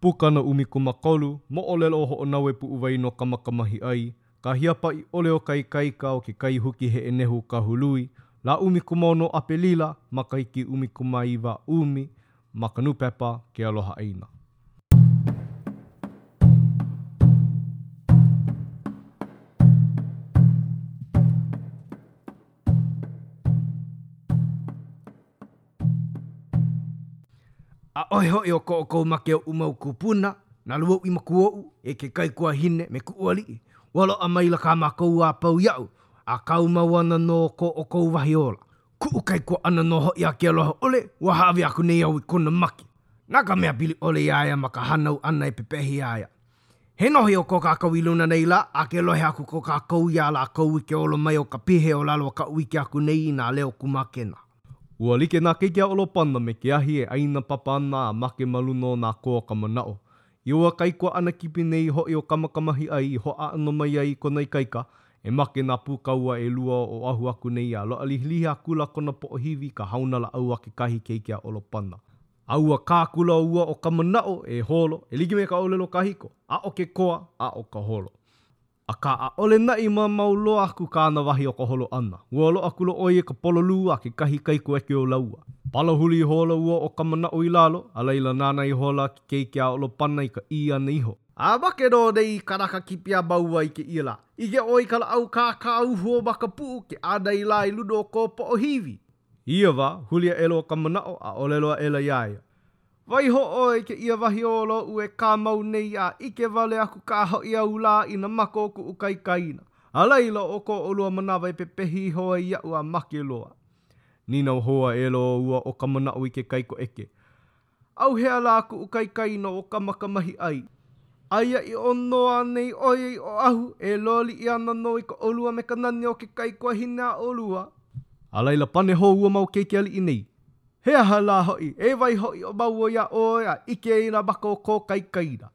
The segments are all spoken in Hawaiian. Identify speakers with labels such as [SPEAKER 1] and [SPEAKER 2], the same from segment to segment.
[SPEAKER 1] Pukana ʻumikūmākaulu, Moʻolelo Hoʻonaue Puʻuwai no Kamakamahiʻai, Ka Hiapaʻi ʻOle o ka Ikaika o ke Kai Huki Heʻe Nehu Kahului, Lā ʻUmikumaono o ʻApelila, Makahiki ʻumikūmāiwa ʻumi, ma ka nūpepa Ke Aloha ʻĀina. ʻAʻohe hoʻi o ko ʻoukou make oʻu mau kūpuna, na Luauʻi maku oʻu, e ke kaikuahine me kuʻu aliʻi, ua loaʻa maila kā mākou a pau iaʻu, a kāu mau ana nō ko ʻoukou wahi ola. Kuʻu kaikuaʻana nō hoʻi a ke aloha ʻole, ua hāʻawi aku nei au i kona make, na ka mea pili ʻole iā ia ma ka hānau ʻana e pepehi iā ia. He noho iho ko kākou i luna nei lā, a ke lohe aku ko kākou iā lākou i ke olo mai o ka pihe o lalo o kaʻu ʻike aku nei i nā leo kūmākena. Ua like nā keiki a ʻOlopana me ke ahi e ʻāina papa ana a make ma luna o nā kō o ka manaʻo. I ua kaikuaʻa nakipi nei hoʻi o Kamakamahiʻai i hoʻāʻano mai ai i kona ikaika, e make nā pūkaua ʻelua o Oʻahu aku nei a loaʻa lihilihi akula kona poʻohiwi i ka hauna laʻau a kekahi keiki a ʻOlopana. A ua kā akula ua o ka manaʻo e holo, e like me ka ʻōlelo kahiko, aʻo ke koa, aʻo ka holo. Akā, ʻaʻole naʻi mamao loa aku kāna wahi o ka holo ʻana. Ua loaʻa kula ʻo ia i ka pololū a kekahi kaikueke o lāua. Palahuli ihola ua o ka manaʻo i lalo, a laila nānā ihola ke keiki a ʻolopana i ka ʻī ʻana iho. A make nō nei i kanaka kipi a mau wai kēia lā. ʻIke ʻoe i ka laʻau kākā uhu o Makapuʻu ke ana i lā i luna o kō poʻohiwi. Ia wā, huli aʻela ʻo ka manaʻo a ʻōlelo aʻela iā ia. Waiho ʻoe i kēia wahi o Lōʻu e kāmau nei a ʻike wale aku kā hoʻi au lā i nā mako o kuʻu kaikaina, a laila ʻo kō ʻolua manawa e pepehi iho ai iaʻu a make loa. Nīnau hou aʻela ʻo ua o ka manaʻo i ke kaikoʻeke, ʻAuhea lā kuʻu kaikaina o ka makamahiʻai? Aia i ʻono anei ʻo ia i Oʻahu, e lōliʻi ana nō i ka ʻolua me ka nani o ke kaikuahine a ʻolua? A laila pane hou ua mau keiki aliʻi nei, He aha lā hoʻi, e waiho ʻiʻo mau ʻoe iā ʻoe a ʻike i nā maka o kou kaikaina?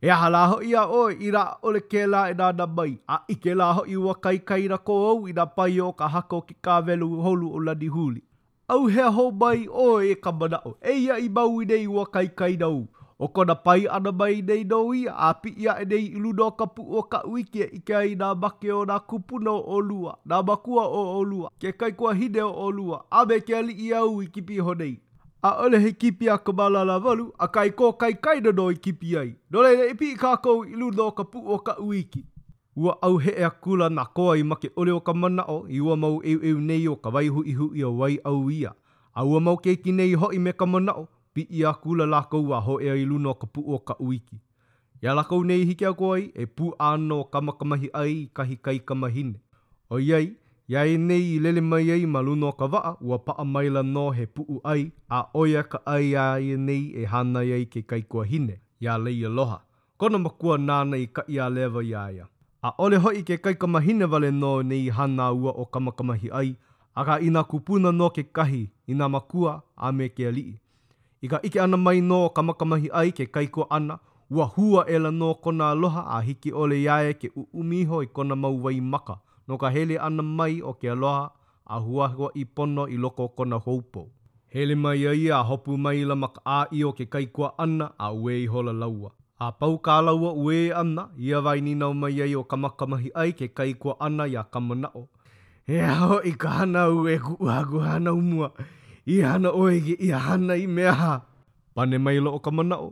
[SPEAKER 1] He aha lā hoʻi iā ʻoe, inā ʻaʻole kēlā e nānā mai, a ʻike lā hoʻi ua kaikaina ko ou i nā paio o ka haka o ke kāwelu holu o Lanihuli? ʻAuhea hou mai ʻoe e ka manaʻo, eia i mau i nei ua kaikaina ou, ʻO kona pae ʻana mai nei nō ia a piʻi aʻe nei i luna o ka puʻu o kaʻu ʻike e ʻike ai nā make o nā kūpuna o ʻolua, nā makua o ʻolua, ke kaikuahine o ʻolua, a me ke aliʻi āu i kipi iho nei. ʻAʻole he kipi a ka mālalawalu, akā i kō kaikaina nō i kipi ai. No laila i piʻi kākou i luna o ka puʻu o kaʻu ʻike. Ua ʻauheʻe akula nā koa i make ʻole o ka manaʻo i ua mau ʻeuʻeu nei o ka wai huʻihuʻi o Waiʻau ia, a ua mau keiki nei hoʻi me ka manaʻo, Piʻi akula lākou a hōʻea i luna o ka puʻu o Kaʻuiki. Iā lākou nei i hiki aku ai, e pūʻā ana ʻo Kamakamahi ai i kahi kaikamahine. ʻOiai, iā ʻenei i lele mai ai ma luna o ka waʻa, ua paʻa maila nō he puʻu ʻai, a ʻo ia ka ʻai iā ʻenei e hānai ai ke kaikuahine, iā Leialoha. kona makua nāna i kaʻi a lewa iā ia. ʻAʻole hoʻi ke kaikamahine wale nō nei i hana ua ʻo Kamakamahiʻai, akā inā kupuna nō kekahi i nā makua a me ke aliʻi. I ka ʻike ʻana mai nō o Kamakamahiʻai ke kaikuaʻana, ua hū aʻela nō kona aloha a hiki ʻole iā ia ke ʻuʻumi iho i kona mau waimaka no ka hele ʻana mai o ke aloha Ahuahua i pono i loko o kona houpou. Hele mai ia ia a hopu maila ma ka ʻāʻi o ke kaikuaʻana a uē ihola lāua. A pau kā lāua uē ʻana, ia wā i nīnau mai ai ʻo Kamakamahiʻai ke kaikuaʻana iā Kamanaʻo, Eā hoʻi ka hana āu e kuʻu aku hana u mua, i hana ʻoe i kēia hana i mea aha? Pane mai loʻo ka manaʻo,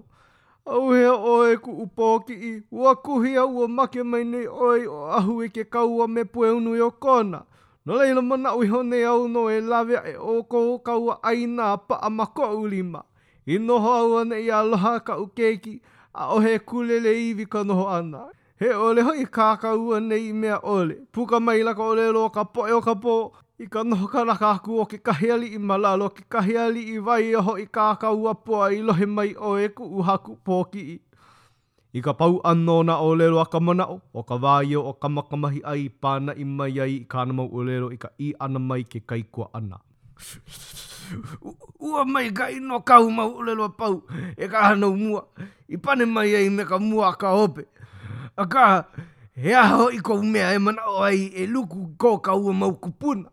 [SPEAKER 1] ʻAuhea ʻoe, kuʻu pōkiʻi, ua kuhi a ua make mai nei ʻoe i Oʻahu i ke kaua me Pueonui o Kona. No laila, manaʻo iho nei au nō e lawe aʻe ʻo kou kaua ʻāina a paʻa ma koʻu lima. I noho au anei i aloha kaʻu keiki, ʻaʻohe kulele iwi ka noho ʻana. He ʻole hoʻi kā kāua nei mea ʻole. Puka maila ka ʻōlelo o ka poʻe o ka pō i ka noho kanaka aku o kekahi aliʻi ma lalo o kekahi aliʻi, waio hoʻi kā kāua pua i lohe mai ʻoe kuʻu haku pōkiʻi. I ka pau ʻana o nā ʻōlelo a ka manaʻo, ʻo ka wā ia o ka makamahiʻai i pānaʻi mai ai i kāna mau ʻōlelo i ka ʻī ʻana mai ke kaikuaʻana. Ua maikaʻi nō kāu mau ʻōlelo a pau e ka hānau mua i pane mai ai me ka mua a ka hope. Akā, he aha hoʻi kou mea e manaʻo ai e luku i ko kāua mau kūpuna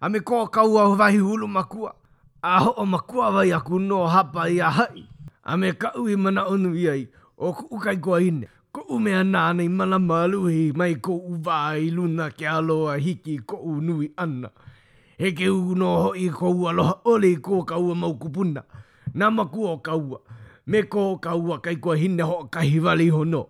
[SPEAKER 1] a me ko kāua wahi hulu makua a hoʻomakuawai aku no Hapa iā haʻi? A me kaʻu i manaʻo nui ai, ʻo kuʻu kaikuahine, koʻu mea nāna i mālama a luhi mai koʻu wā i luna ke alo a hiki i koʻu nui ʻana. He ke uku nō hoʻi ko ua aloha ʻole i ko ka ua mau kupuna, nā makua o ka ua, me ko ka ua kaikuahine hoʻokahi wale iho nō.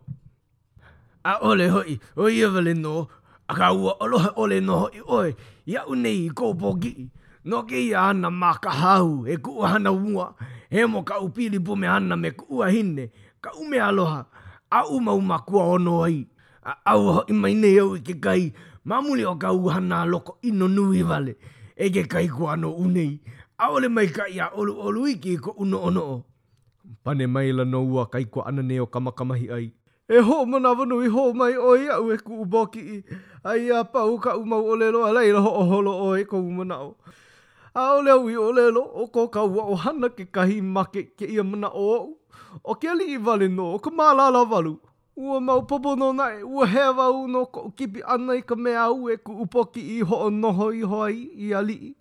[SPEAKER 1] ʻAʻole hoʻi ʻo ia wale nō, akā ua aloha ʻole nō hoʻi ʻoe iaʻu nei i kou pōkiʻi. No kēia ana ma ka hau, he kuʻu hana mua, hemo kaʻu pili pume hana me kuʻu wahine, kaʻu mea aloha, aʻu mau makua ʻono ai. A ʻaua hoʻi mai nei au i kekahi ma muli o kāu hana a loko ʻino nui wale e kekahi kuanoʻu nei, ʻaʻole maikaʻi a ʻoluʻolu iki i koʻu noʻonoʻo. Pane maila nō ua kaikuaʻana nei o ka makamahiʻai. E hoʻomanawanui hou mai ʻoe iaʻu e kuʻu bōkiʻi, a i a pau kaʻu mau ʻōlelo a laila hoʻoholo ʻoe i koʻu manaʻo. ʻAʻole au i ʻōlelo ʻo ko kāu aʻo hana kekahi make i kēia manaʻo oʻu, ʻo ke aliʻi wale nō ka mālālāwalu Ua maopopo nō naʻe, ua hea wau no koʻu kipi ʻana i ka mea aʻu e kuʻu poki i hoʻonoho iho ai i aliʻi.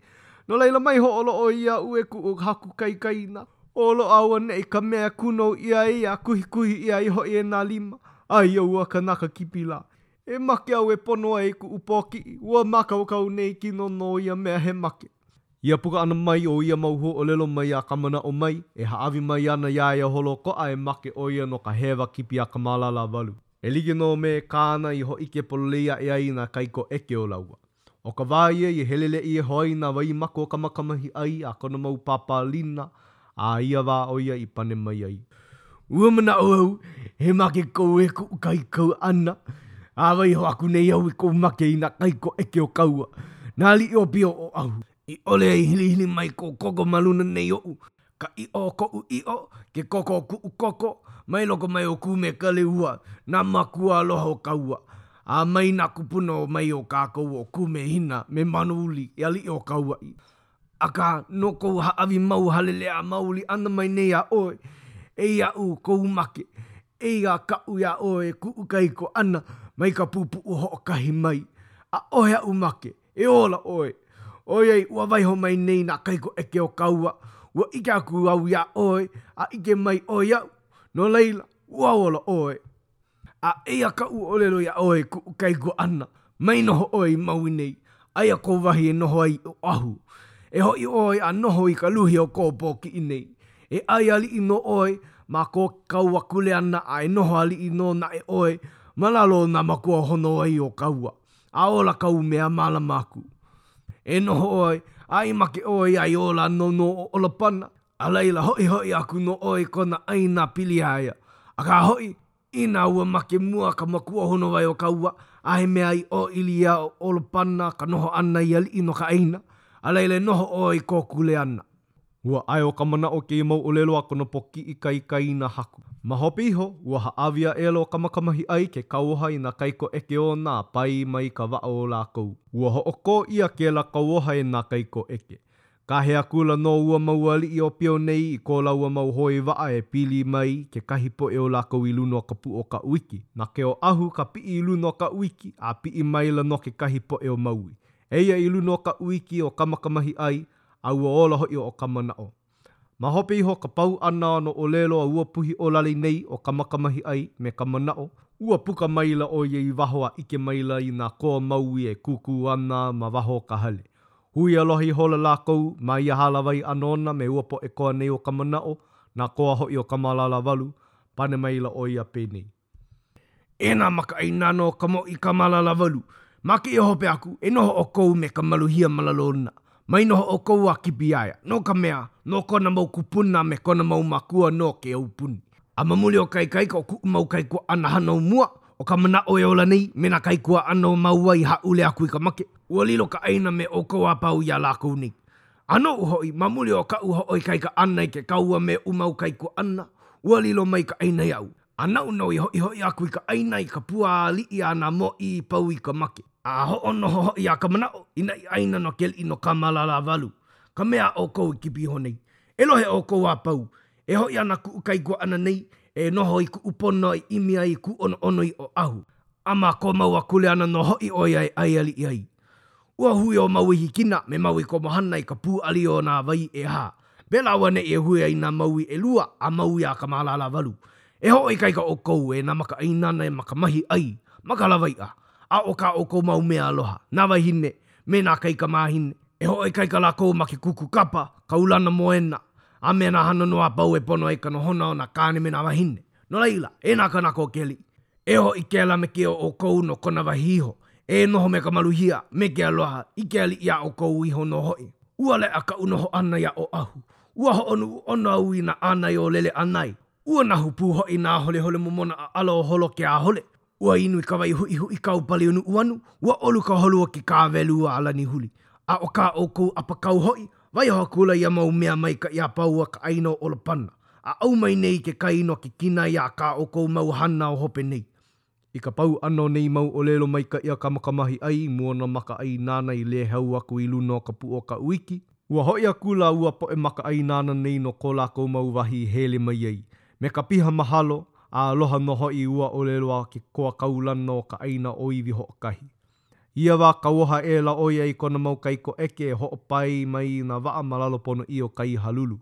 [SPEAKER 1] No laila mai hoʻoloʻo iaʻu e kuʻu haku kaikaina, o loaʻa auaneʻi ka mea kūnou ʻia ai a kuhikuhi ʻia ai hoʻi e nā lima, a ia ua kanaka kipi lā. E make au e pono ai kuʻu pōkiʻi, ua mākaukau nei kino nō ia mea he make. Ia puka ʻana mai o ia mau huaʻōlelo mai a ka manaʻo mai, e hāʻawi mai ana iā ia holokoʻa e make ʻo ia no ka hewa kipi a ka mālala walu. E like nō me kāna i hōʻike pololei aʻe ai i nā kaiko ʻeke o lāua. ʻO ka wā ia i heleleʻi e hoa i nā wai mako o ka makamahiʻai a kona mau pāpālina, a ia wā ʻo ia i pane mai ai. Ua manaʻo au, he make kou e kuʻu kaikau ʻana, a waiho aku nei au i kou make i nā kaiko ʻeke o ka ua, nā aliʻi o Pio Oʻahu. I ʻole e hilihili mai kou koko ma luna nei oʻu, ka ʻiʻo o koʻu ʻiʻo, ke koko o kuʻu koko, mai loko mai o kū me ka lehua, nā makua aloha o ka ua, a mai nā kūpuna o mai o kākou o kū me Hina me Manouli, e aliʻi o Kauaʻi. Akā, no kou hāʻawi mau haleleʻa a mauli ʻana mai nei iā ʻoe, e iaʻu kou make, e iā kaʻu iā ʻoe e kuʻu kahiko ʻana mai ka pupuʻu hoʻokahi mai, ʻaʻohe aʻu make, e ola ʻoe. ʻOiai ua waiho mai nei nā kahiko ʻeke o ka ua, ua ʻike aku au iā ʻoe a ʻike mai ʻoe iaʻu, no laila, ua ola ʻoe. A eia kaʻu ʻōlelo iā ʻoe e kuʻu kahiko ʻana, mai noho ʻoe i Maui nei, aia kou wahi e noho ai i Oʻahu. E hoʻi ʻoe a noho i ka luhi o kou pōkiʻi nei. E ʻai aliʻi nō ʻoe ma ko kāua kuleana a e noho aliʻi nō naʻe ʻoe ma lalo o nā makua hono ai o kāua, a ola kāu mea mālama aku. E noho ʻoe, a i make ʻoe a i ola nō nō ʻo Olopana, A laila, hoʻihoʻi aku nō ʻoe i kona ʻāina pili iā ia. Akā hoʻi, inā ua make mua ka makuahonowai o ka ua, a he mea i ʻōʻili iā ʻOlopana ka noho ʻana i aliʻi no ka ʻāina, a laila e noho ʻoe i kō kuleana. Ua ʻae o ka manaʻo o kēia mau ʻōlelo a kona poki ikaika i nā haku. Ma hope iho, ua hāʻawi aʻela ʻo Kamakamahiʻai i ke kauoha i nā kaiko ʻeke ona a pae mai ka waʻa o lākou. Ua hoʻokō ʻia kēlā kauoha e nā kaiko ʻeke. Kahe akula nō ua mau aliʻi o Pio nei i ko lāua mau hoi waʻa e pili mai kekahi poʻe o lākou i luna o ka puʻu o ka uiki. Na ke Oʻahu ka piʻi i luna o ka uiki, a piʻi maila nō kekahi poʻe o Maui. Eia i luna o ka uiki o Kamakamahiʻai, a ua ola hoʻi ʻo Okamanaʻo. Ma hope iho o ka pau ʻana no ʻōlelo a ua puhi ʻōlali nei ʻo Kamakamahiʻai me ka manaʻo, ua puka maila ʻo ia i waho a ʻike maila i nā koa maui e kūkū ana ma waho o ka hale. Hui aloha ihola lākou ma ia hālāwai ʻana ona me ua poʻe koa nei o ka manaʻo, nā koa hoʻi o ka mālālāwalu, pane maila ʻo ia penei. E nā makaʻāina no ka mōʻī ka mālālāwalu, make i hope aku, e noho ʻoukou me ka maluhia ma lalo ona, mai noho ʻoukou a kipi aia, no ka mea, no kona mau kūpuna a me kona mau makua nō ke aupuni. A ma muli o ka ikaika o kuʻu mau kaikuaʻana hānau mua, ʻO ka manaʻo e ola nei me nā kaikuaʻana o Maua i hāʻule aku i ka make, ua lilo ka ʻāina me ʻoukou a pau iā lākou nei. A noʻu hoʻi, ma muli o kaʻu hoʻoikaika ʻana i ke kaua me oʻu mau kaikuaʻana, ua lilo mai ka ʻāina iaʻu, a naʻu nō i hoʻihoʻi aku i ka ʻāina i ka pua aliʻi a nā mōʻī i pau i ka make. A hoʻonoho hoʻi iā ka manaʻo i naʻi ʻāina no Keliʻi no Kamalālāwalu, ka mea a ʻoukou i kipi iho nei, e lohe ʻoukou a pau, E hoʻi ana kuʻu kaikuaʻana nei e noho i kuʻu pono i ʻimi ai i kūʻonoʻono i Oʻahu, a ma ko mau akuleana nō hoʻi ʻo ia e ʻai aliʻi ai. Ua hui ʻo Maui Hikina me Maui Komohana i ka pūʻali o nā wai ʻehā, pēlā auaneʻi e hui ai nā Maui ʻelua a Maui a ka Mālālā Walu. E hoʻoikaika ʻoukou e nā makaʻāinana ma ka mahi ʻai ma ka lawaiʻa, a ʻo kā ʻoukou mau mea aloha, nā wāhine, me nā kaikamāhine, e hoʻoikaika lākou ma ke kuku kapa, ka ulana moena, a me nā hana nō a pau e pono ai ka nohona o nā kāne me nā wāhine. No laila, e nā kānaka o ke aliʻi, e hōʻike ala me ke o ʻoukou no kona wahi iho, e noho me ka maluhia, me ke aloha, i ke aliʻi a ʻoukou iho nō hoʻi. Ua leʻa kaʻu noho ʻana iā Oʻahu, ua hoʻonuʻu ʻono au i nā ʻānai ʻōlele ʻana ai, ua nahu pū hoʻi nā holehole momona ʻaʻala o holo ke āhole. Ua inu i ka wai huʻihuʻi ka upaliu nuʻuanu, ua ʻolu ka holu o ke kāwelu a ʻalani huli. A ʻo kā ʻoukou ʻapakau hoʻi, waiho akula ia mau mea maikaʻi a pau a ka ʻāina o ʻOlopana, a ʻau mai nei i ke kai no ke kinai a kā ʻoukou mau hana o hope nei. I ka pau ʻana o nei mau ʻōlelo maikaʻi a ka makamahiʻai i mua o nā makaʻai nāna i lēheu aku i luna o ka puʻu o Kaʻuiki, Ua hoʻi akula ua poʻe makaʻāinana nei no ko lākou mau wahi i hele mai ai. Me ka piha mahalo a aloha nō hoʻi ua ʻōlelo a ke koa kaulana o ka ʻāina ʻōiwi hoʻokahi. Ia wā kauoha e laoi ai kona mau kaikoʻeke e hoʻopae mai i nā waʻa ma lalo pono ʻio Kaihalulu.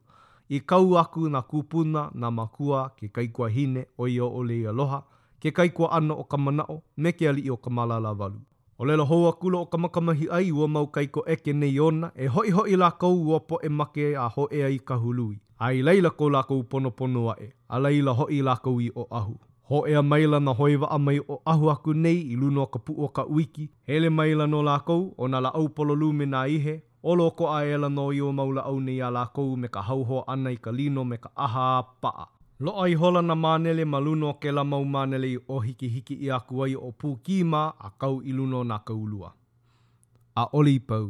[SPEAKER 1] I kau aku nā kūpuna, nā makua, ke kaikuahine, ʻoiaʻole i aloha, ke kaikuaʻana o ka manaʻo, me ke aliʻi o ka mālālāwalu. ʻōlelo hou aku loa o ka makamahiʻa i ua mau kaikoʻeke nei ona, e hoʻihoʻi lākou ua poʻe make a hōʻea i Kahului, a i laila ko lākou ponopono aʻe, a laila hoʻi lākou i Oʻahu. Hōʻea maila nā hoe waʻa mai Oʻahu aku nei i luna o ka puʻu o ka uiki, hele maila nō lākou, ʻo nā lāʻau pololū me nā ihe, ʻOloko aʻela nō i o mau lāʻau nei iā lākou me ka hauhoa ʻana i ka lino me ka ʻaha a paʻa. Loaʻa ihola nā mānele ma luna o kēlā mau mānele i ʻōhikihiki ʻia aku ai ʻo Pūkī mā a kau i luna o nā kaulua. ʻAʻole i pau.